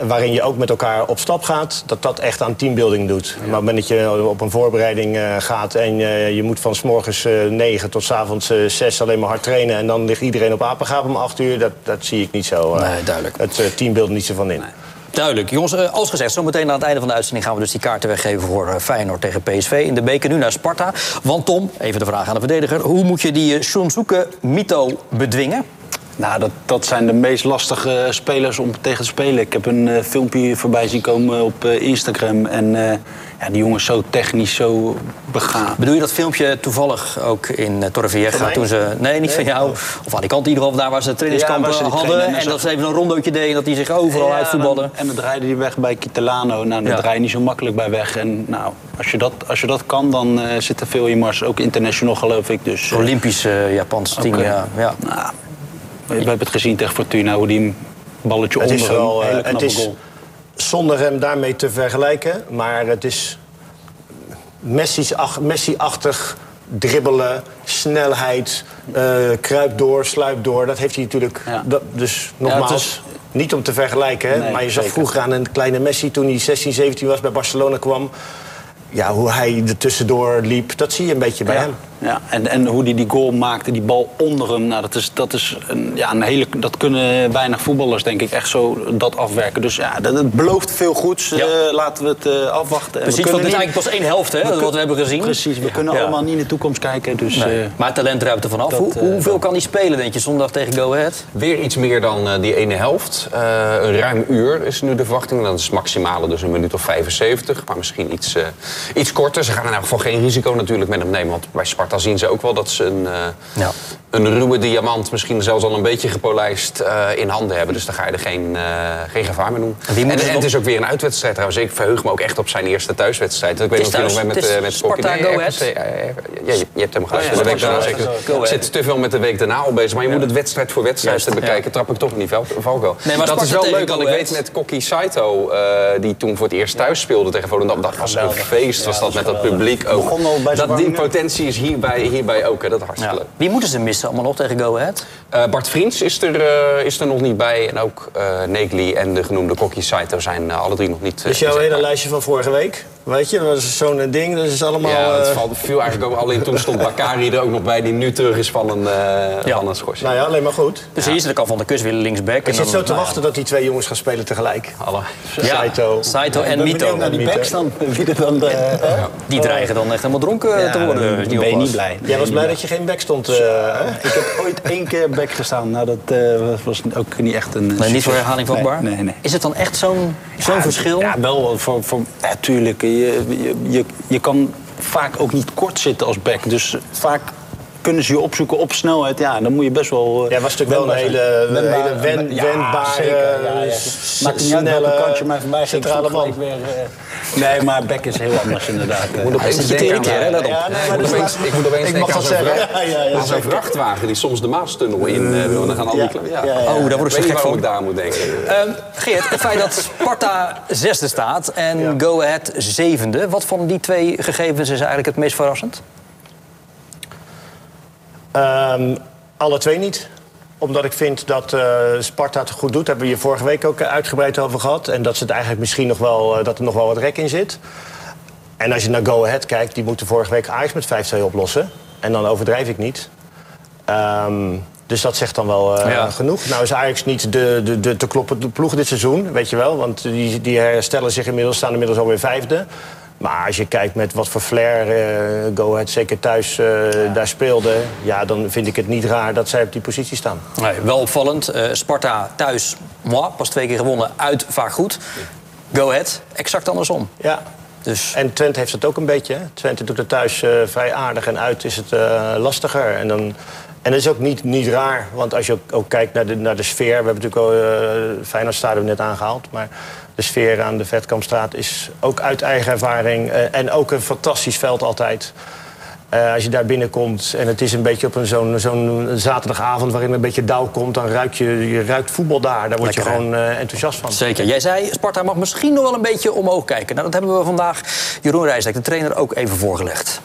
waarin je ook met elkaar op stap gaat, dat dat echt aan teambuilding doet. Maar op het moment dat je op een voorbereiding eh, gaat en eh, je moet van s morgens eh, 9 tot s avonds eh, 6 alleen maar hard trainen en dan ligt iedereen op apengaap om 8 uur, dat, dat zie ik niet zo. Nee, duidelijk. Het teambuilding niet zo van in. Duidelijk. Jongens, als gezegd, zometeen aan het einde van de uitzending gaan we dus die kaarten weggeven voor Feyenoord tegen PSV. In de beker nu naar Sparta. Want Tom, even de vraag aan de verdediger. Hoe moet je die Shunsuke Mito bedwingen? Nou, dat, dat zijn de meest lastige spelers om tegen te spelen. Ik heb een eh, filmpje voorbij zien komen op eh, Instagram. En eh, ja, die jongen is zo technisch, zo begaan. Bedoel je dat filmpje toevallig ook in Torrevieja toen ze... Nee, niet van jou. Of aan die kant in ieder geval, daar waar ze trainingskampen Ja, waar ze die hadden. trainen en dat ze even een rondootje deden en dat die zich overal Ja, uitvoetballen. En dan draaide hij weg bij Kitelano. Nou, daar draai je niet zo makkelijk bij weg. En nou, als je dat, als je dat kan, dan zit er veel in mars. Ook international, geloof ik. Dus, eh, Olympisch eh, Japans team, ja. ja. Nou, we hebben het gezien tegen Fortuna, hoe die balletje Het onder is wel, hem, eh, het is goal. zonder hem daarmee te vergelijken, maar het is Messi-achtig dribbelen, snelheid, eh kruip door, sluip door. Dat heeft hij natuurlijk. Dat, dus nogmaals, is- niet om te vergelijken, hè, Nee, maar je zag zeker. vroeger aan een kleine Messi toen hij 16, 17 was bij Barcelona kwam. Ja, hoe hij er tussendoor liep, dat zie je een beetje bij ja. hem. Ja, en, en hoe hij die goal maakte, die bal onder hem. Nou, dat, is, dat, is een, ja, een hele, dat kunnen weinig voetballers, denk ik, echt zo dat afwerken. Dus ja, dat, het belooft veel goeds. Eh, laten we het eh, afwachten. Precies, want kunnen dit is eigenlijk pas één helft, hè, wat we hebben gezien. Precies, we kunnen Ja. allemaal niet in de toekomst kijken. Dus, Nee. eh, maar talent ruimt er vanaf. dat, Hoe, hoeveel kan hij spelen, denk je, zondag tegen Go Ahead? Weer iets meer dan die ene helft. Eh, een ruim uur is nu de verwachting. Dat is het maximale, dus een minuut of 75. Maar misschien iets, eh, iets korter. Ze gaan in elk geval geen risico natuurlijk met hem nemen. Want bij Sparta zien ze ook wel dat ze een, eh, een ruwe diamant... misschien zelfs al een beetje gepolijst eh, in handen hebben. Dus daar ga je er geen, eh, geen gevaar mee doen. En, het is ook weer een uitwedstrijd trouwens. Ik verheug me ook echt op zijn eerste thuiswedstrijd. Ik weet niet of je nog thuis. met, met Sparta Go Ahead. Ja, ja, je, hebt hem gelijk. Oh ja, Ik zit te veel met de week daarna al bezig. Maar je moet het wedstrijd voor wedstrijd te bekijken. Trap ik toch in die val- valkuil. Nee, maar dat is wel leuk, want ik weet met Kokkie Saito... die toen voor het eerst thuis speelde tegen Volendam. Dat was een feest, was dat met dat publiek ook. Dat, die potentie is hierbij, hierbij ook. Hè. Dat is hartstikke leuk. Wie moeten ze missen allemaal nog tegen Go Ahead? Eh, Bart Vriends is er, eh, is er nog niet bij. En ook eh Negli en de genoemde Kokkie Saito zijn alle drie nog niet... Dus jouw hele lijstje van vorige week, weet je, dat is zo'n ding, dat is allemaal... Ja, het valt, viel eigenlijk ook alleen toen stond Bakari er ook nog bij, die nu terug is van een, eh van een schorsing. Nou ja, alleen maar goed. Precies, dan kan Van der Kus weer linksback. Ik en zit dan- zo te nou ja. wachten dat die twee jongens gaan spelen tegelijk. Alle. Ja, Saito. Saito en ik Mito. naar die backs dan. Wie er dan de, Die dreigen dan echt helemaal dronken Ja, te worden. ben je. Blij. Jij was blij dat je geen back stond, eh? Ik heb ooit één keer back gestaan. Nou, dat eh, was ook niet echt een. Nee, niet voor herhaling vatbaar? Nee, nee, nee. Is het dan echt zo'n zo'n verschil? Ja, wel. Voor, voor, ja, tuurlijk. Je, je, je, je kan vaak ook niet kort zitten als back. Dus vaak kunnen ze je opzoeken op snelheid. Ja, dan moet je best wel... eh, Ja, was natuurlijk wel een hele, hele wen, ja, wendbare, ja, ja. s- Maakt niet uit welke snelle kant je mij voorbij ging, centrale man. weer... eh, nee, maar Beck is heel anders inderdaad. Ik moet opeens denken aan- Ja, nee, maar Ik moet dat is opeens- ik moet opeens denken mag aan dat zo'n vrachtwagen die soms de Maastunnel in eh, wil. Dan gaan al die Ja. kle- ja. Ja, ja, ja. Oh, daar worden Ik niet gek van. ik daar moet denken. Ehm, Geert, het feit dat Sparta zesde staat en Go Ahead zevende... wat van die twee gegevens is eigenlijk het meest verrassend? Ehm, alle twee niet. Omdat ik vind dat eh, Sparta het goed doet. Daar hebben we hier vorige week ook uitgebreid over gehad. En dat, ze het eigenlijk misschien nog wel, eh, dat er nog wel wat rek in zit. En als je naar Go Ahead kijkt, die moeten vorige week Ajax met 5-2 oplossen. En dan overdrijf ik niet. Ehm, dus dat zegt dan wel eh, Ja. genoeg. Nou is Ajax niet de, de, de te kloppen ploeg dit seizoen, weet je wel. Want die, die herstellen zich inmiddels, staan inmiddels alweer vijfde. Maar als je kijkt met wat voor flair eh, Go Ahead zeker thuis eh, daar speelde... ja, dan vind ik het niet raar dat zij op die positie staan. Nee, wel opvallend. Eh, Sparta thuis, moi, pas twee keer gewonnen. Uit, vaak goed. Go Ahead, exact andersom. Ja. Dus... En Twente heeft het ook een beetje. Hè? Twente doet het thuis vrij aardig en uit is het lastiger. En, dan, en dat is ook niet, niet raar, want als je ook, ook kijkt naar de, naar de sfeer... we hebben natuurlijk al uh, Feyenoord Stadion net aangehaald... maar de sfeer aan de Vetkampstraat is ook uit eigen ervaring... eh, en ook een fantastisch veld altijd... Uh, als je daar binnenkomt en het is een beetje op een zo'n zo'n zaterdagavond waarin een beetje dauw komt, dan ruik je, je ruikt voetbal daar. Daar word je gewoon uh, enthousiast van. Zeker. Jij zei, Sparta mag misschien nog wel een beetje omhoog kijken. Nou, dat hebben we vandaag Jeroen Rijsdijk, de trainer, ook even voorgelegd.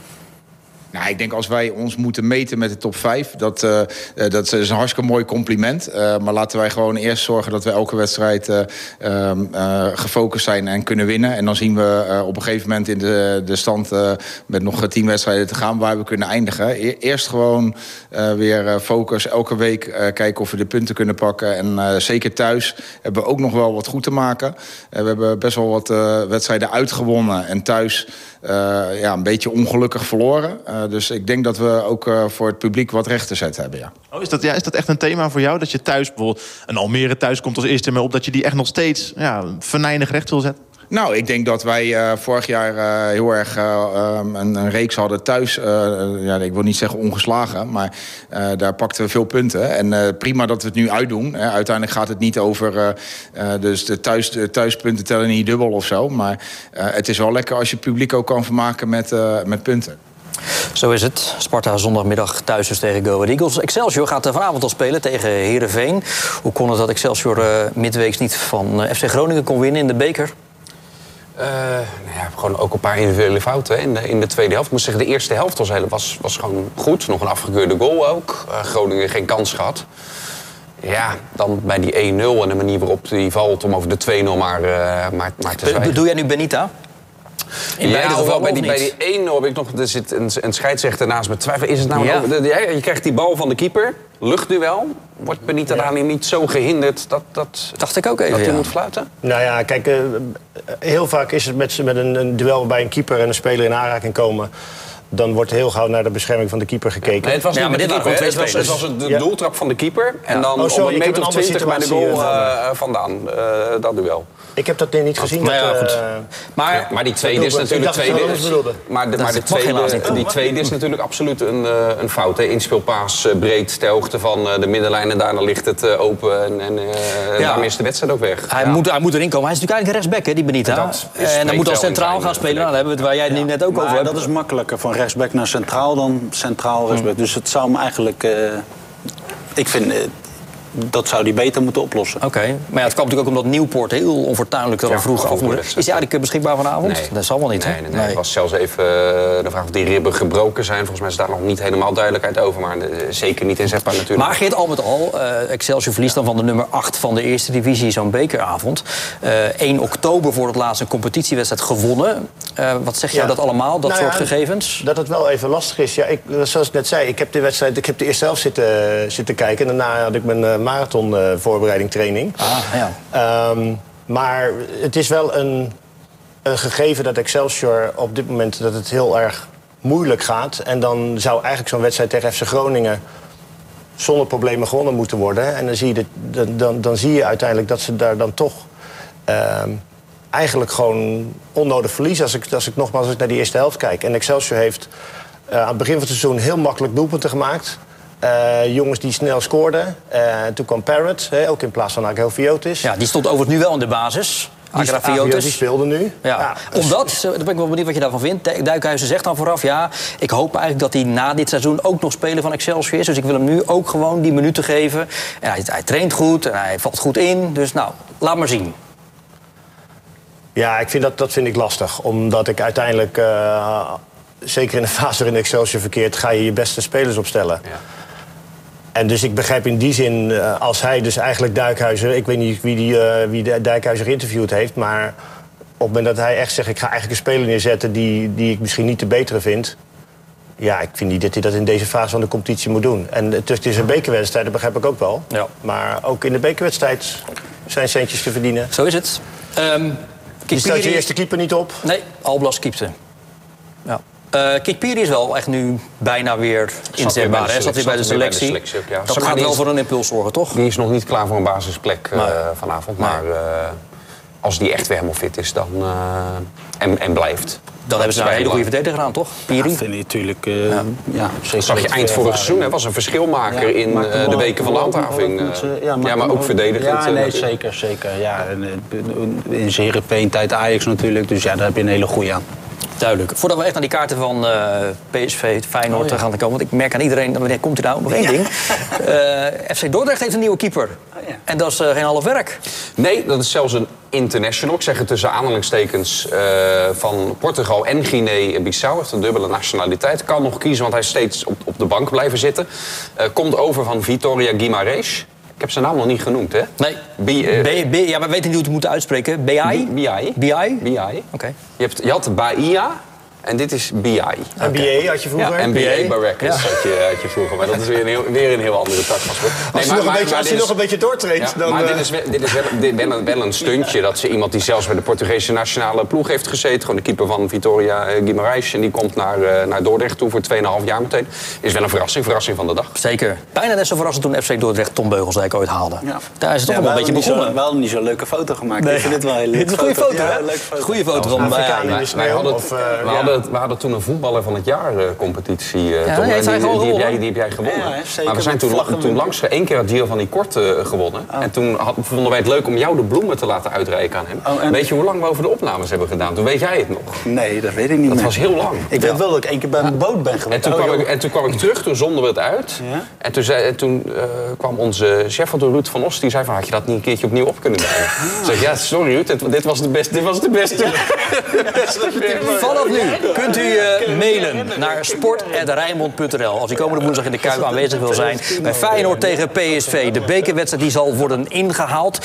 Nou, ik denk als wij ons moeten meten met de top 5, dat, uh, dat is een hartstikke mooi compliment. Uh, maar laten wij gewoon eerst zorgen dat we elke wedstrijd uh, gefocust zijn en kunnen winnen. En dan zien we op een gegeven moment in de, de stand met nog tien wedstrijden te gaan waar we kunnen eindigen. E eerst gewoon weer focus, elke week kijken of we de punten kunnen pakken. En zeker thuis hebben we ook nog wel wat goed te maken. we hebben best wel wat wedstrijden uitgewonnen en thuis ja, een beetje ongelukkig verloren. Dus ik denk dat we ook uh, voor het publiek wat recht te zetten hebben, ja. Oh, is, dat, ja. is dat echt een thema voor jou? Dat je thuis, bijvoorbeeld een Almere thuis komt als eerste... maar op dat je die echt nog steeds ja, venijnig recht wil zetten? Nou, ik denk dat wij uh, vorig jaar uh, heel erg uh, um, een, een, reeks hadden thuis. ja, ik wil niet zeggen ongeslagen, maar daar pakten we veel punten. En prima dat we het nu uitdoen. Hè. Uiteindelijk gaat het niet over... dus de, thuis, de thuispunten tellen niet dubbel of zo. Maar het is wel lekker als je het publiek ook kan vermaken met, met punten. Zo is het. Sparta zondagmiddag thuis dus tegen Go Ahead Eagles. Excelsior gaat vanavond al spelen tegen Heerenveen. Hoe kon het dat Excelsior uh, midweeks niet van uh, FC Groningen kon winnen in de beker? Uh, nou ja, gewoon ook een paar individuele fouten in de, in de tweede helft. Ik moet zeggen, de eerste helft was, was, was gewoon goed. Nog een afgekeurde goal ook. Groningen geen kans gehad. Ja, dan bij die 1-0 en de manier waarop die valt om over de 2-0 maar, maar, maar te zwijgen. Bedoel jij nu Benita? In ja, beide gevallen bij die, bij die 1 heb ik nog... Er zit een, een scheidsrechter naast me twijfel. Is het nou... Ja. Een, je krijgt die bal van de keeper. Luchtduel. Wordt Benita ja. niet zo gehinderd dat... dat Dacht ik ook even, Dat hij moet fluiten? Nou ja, kijk... Uh, heel vaak is het met, met een, een duel waarbij een keeper en een speler in aanraking komen dan wordt heel gauw naar de bescherming van de keeper gekeken. Nee, het was ja, niet met de keeper. Het was, het was de ja. doeltrap van de keeper. En dan oh, sorry, om een meter of twintig bij de goal uh, vandaan. Uh, dat duel. Ik heb dat niet gezien. Ja, dat, goed. Maar, ja, maar die tweede is natuurlijk... Tweede is, maar de, maar de tweede, die tweede is natuurlijk absoluut een, uh, een fout. Hè. Inspelpaas uh, breed ter hoogte van uh, de middenlijn. En daarna ligt het uh, open. En, en ja. daarmee is de wedstrijd ook weg. Hij, ja. moet, hij moet erin komen. Hij is natuurlijk eigenlijk rechtsback, hè, die Benita. En dan moet hij centraal gaan spelen. Nou, daar hebben we het waar jij het net ook over hebt. dat is makkelijker van rechtsback naar centraal dan centraal rechtsback. Hmm. Dus het zou me eigenlijk... ik vind dat zou die beter moeten oplossen. Oké, okay. maar ja, het kwam natuurlijk ook omdat Nieuwpoort heel onfortuinlijk er al ja, vroeg af moest. Is hij eigenlijk beschikbaar vanavond? Nee. Dat zal wel niet, nee, hè? Nee, nee, nee. was zelfs even uh, de vraag of die ribben gebroken zijn. Volgens mij is daar nog niet helemaal duidelijkheid over. Maar uh, zeker niet inzetbaar natuurlijk. Maar Geert, al met al, uh, Excelsior verliest dan van de nummer 8 van de eerste divisie zo'n bekeravond. 1 oktober voor het laatst een competitiewedstrijd gewonnen. wat zeg jij ja. dat allemaal, dat nou soort ja, gegevens? Dat het wel even lastig is. Ja, ik, zoals ik net zei, ik heb de wedstrijd, ik heb de eerste helft zitten, zitten kijken. En daarna had ik mijn marathon voorbereiding, training. Ah, ja. Um, maar het is wel een, een gegeven dat Excelsior op dit moment dat het heel erg moeilijk gaat. En dan zou eigenlijk zo'n wedstrijd tegen FC Groningen zonder problemen gewonnen moeten worden. En dan zie je, dit, dan, dan, dan zie je uiteindelijk dat ze daar dan toch um, eigenlijk gewoon onnodig verliezen. Als ik, als ik nogmaals als ik naar die eerste helft kijk. En Excelsior heeft Eh, aan het begin van het seizoen heel makkelijk doelpunten gemaakt. Eh, jongens die snel scoorden. Eh, toen kwam Parrot, hè, ook in plaats van Agrafiotis. Ja, die stond overigens nu wel in de basis. Die, Agrafiotis. die speelde nu. Ja. dus- Omdat, zo, daar ben ik wel benieuwd wat je daarvan vindt. Du- Duikhuizen zegt dan vooraf, ja, ik hoop eigenlijk dat hij na dit seizoen ook nog speler van Excelsior is. Dus ik wil hem nu ook gewoon die minuten geven. En hij, hij traint goed en hij valt goed in. Dus nou, laat maar zien. Ja, ik vind dat, dat vind ik lastig. Omdat ik uiteindelijk, eh, zeker in de fase waarin Excelsior verkeert... ga je je beste spelers opstellen. En dus ik begrijp in die zin, eh, als hij dus eigenlijk Duikhuizer... ik weet niet wie, die, eh, wie de Duikhuizer geïnterviewd heeft... maar op het moment dat hij echt zegt... ik ga eigenlijk een speler neerzetten die, die ik misschien niet de betere vind... ja, ik vind niet dat hij dat in deze fase van de competitie moet doen. En het is een bekerwedstrijd, dat begrijp ik ook wel. Maar ook in de bekerwedstrijd zijn centjes te verdienen. Zo is het. Ehm Die staat je eerste keeper niet op? Nee, Alblas keepte. Ja. Eh Kikpiri is wel echt nu bijna weer inzetbaar. hè? Zat weer bij de selectie. ja. Dat Maar gaat die wel is- voor een impuls zorgen, toch? Die is nog niet klaar voor een basisplek eh, Nee. vanavond. Maar eh, als die echt weer helemaal fit is dan, eh, en, en blijft. Dan hebben ze daar een hele goede verdediger aan, toch? Piri? Ja, vind ik natuurlijk. eh, ja. Dat zeker zag je eind vorig seizoen. Hij was een verschilmaker Ja, in eh, de weken van de handhaving. ja, maar ook verdedigend. Ja, nee, zeker, zeker. Ja, en, in zijn Heerenveen-tijd Ajax natuurlijk. Dus ja, daar heb je een hele goede aan. Duidelijk. Voordat we echt naar die kaarten van eh, PSV, Feyenoord Oh, ja. gaan komen... want ik merk aan iedereen, wanneer komt hij nou? Nog één ding. Eh, FC Dordrecht heeft een nieuwe keeper. En dat is eh, geen half werk. Nee, dat is zelfs een international. Ik zeg het tussen aanhalingstekens eh, van Portugal en Guinea-Bissau. Heeft een dubbele nationaliteit. Kan nog kiezen, want hij is steeds op, op de bank blijven zitten. Eh, komt over van Vitoria Guimarães. Ik heb zijn naam nog niet genoemd, hè? Nee. Bi- eh, B, B, ja, maar we weten niet hoe we het moeten uitspreken. BI? BI. BI? BI. Oké. Je, hebt, je had Bahia en dit is BI. NBA had je vroeger? Ja, NBA NBA. Barrackers had, je, had je vroeger. Maar dat is weer een heel, weer een heel andere tak van sport. Als hij nog een beetje- als hij nog een beetje doortreedt, Ja, dan, Maar eh, dit is, wel, dit is wel, dit wel, een, wel een stuntje. Dat ze iemand die zelfs bij de Portugese nationale ploeg heeft gezeten... gewoon de keeper van Vitoria eh, Guimarães... en die komt naar, eh, naar Dordrecht toe voor 2,5 jaar meteen. Is wel een verrassing, verrassing van de dag. Zeker. Bijna net zo verrassend toen FC Dordrecht Tom Beugelsdijk ooit haalde. Ja. Daar is het toch Ja, wel een beetje hadden zo- begonnen. We hadden niet zo'n leuke foto gemaakt. Ik vind dit wel een hele Dit is een goede foto, Ja, hè? Goede foto van bij hadden, eh, we, ja. Hadden, we hadden toen een voetballer van het jaar eh, competitie. eh, Ja, Tom, die die, heb jij, gewonnen. die heb jij gewonnen. Ja, zeker, maar we zijn toen, vlaggen. toen langs één keer had Gio van die Kort eh, gewonnen. En toen had, vonden wij het leuk om jou de bloemen te laten uitreiken aan hem. Oh, en- Weet je hoe lang we over de opnames hebben gedaan? Toen weet jij het nog. Nee, dat weet ik niet Dat meer. was heel lang. Ik weet wel dat ik één keer bij een boot ben En geweest. toen, Oh, kwam joh. ik, en toen kwam ik terug, toen zonden we het uit. Ja? En toen, zei, en toen eh, kwam onze chef van de Ruud van Os, die zei van... had je dat niet een keertje opnieuw op kunnen nemen? Ik zeg, ja, sorry Ruud, dit, dit was de beste. Dit was de beste. Vanaf nu kunt u eh, mailen naar sport.rijnmond.nl als u komende woensdag in de Kuip aanwezig wil zijn. Bij Feyenoord tegen PSV. De bekerwedstrijd die zal worden ingehaald.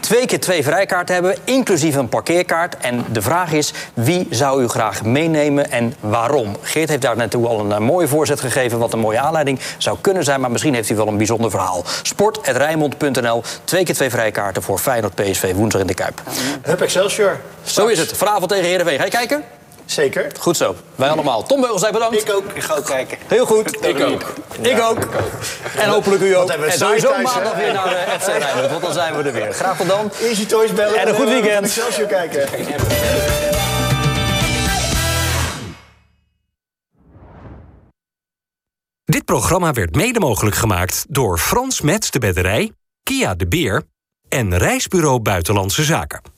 Twee keer twee vrijkaarten hebben, inclusief een parkeerkaart. En de vraag is, wie zou u graag meenemen en waarom? Geert heeft daar naartoe al een eh, mooie voorzet gegeven... wat een mooie aanleiding zou kunnen zijn. Maar misschien heeft hij wel een bijzonder verhaal. Sport.rijnmond.nl. Twee keer twee vrijkaarten voor Feyenoord PSV woensdag in de Kuip. Hup Excelsior. Zo is het. Vanavond tegen Heerenveen. Ga je kijken? Zeker. Goed zo. Wij allemaal. Tom Beugels, bedankt. Ik ook. Ik ga ook kijken. Heel goed. Ik ook. Ik ook. En hopelijk u ook. hebben we En sowieso maandag weer naar de FC Rijnmond, want dan zijn we er weer. Graag tot dan. Easy Toys bellen. En een goed we weekend. Excelsior kijken. Dit programma werd mede mogelijk gemaakt door Frans Mets de Bedderij, Kia de Beer en Reisbureau Buitenlandse Zaken.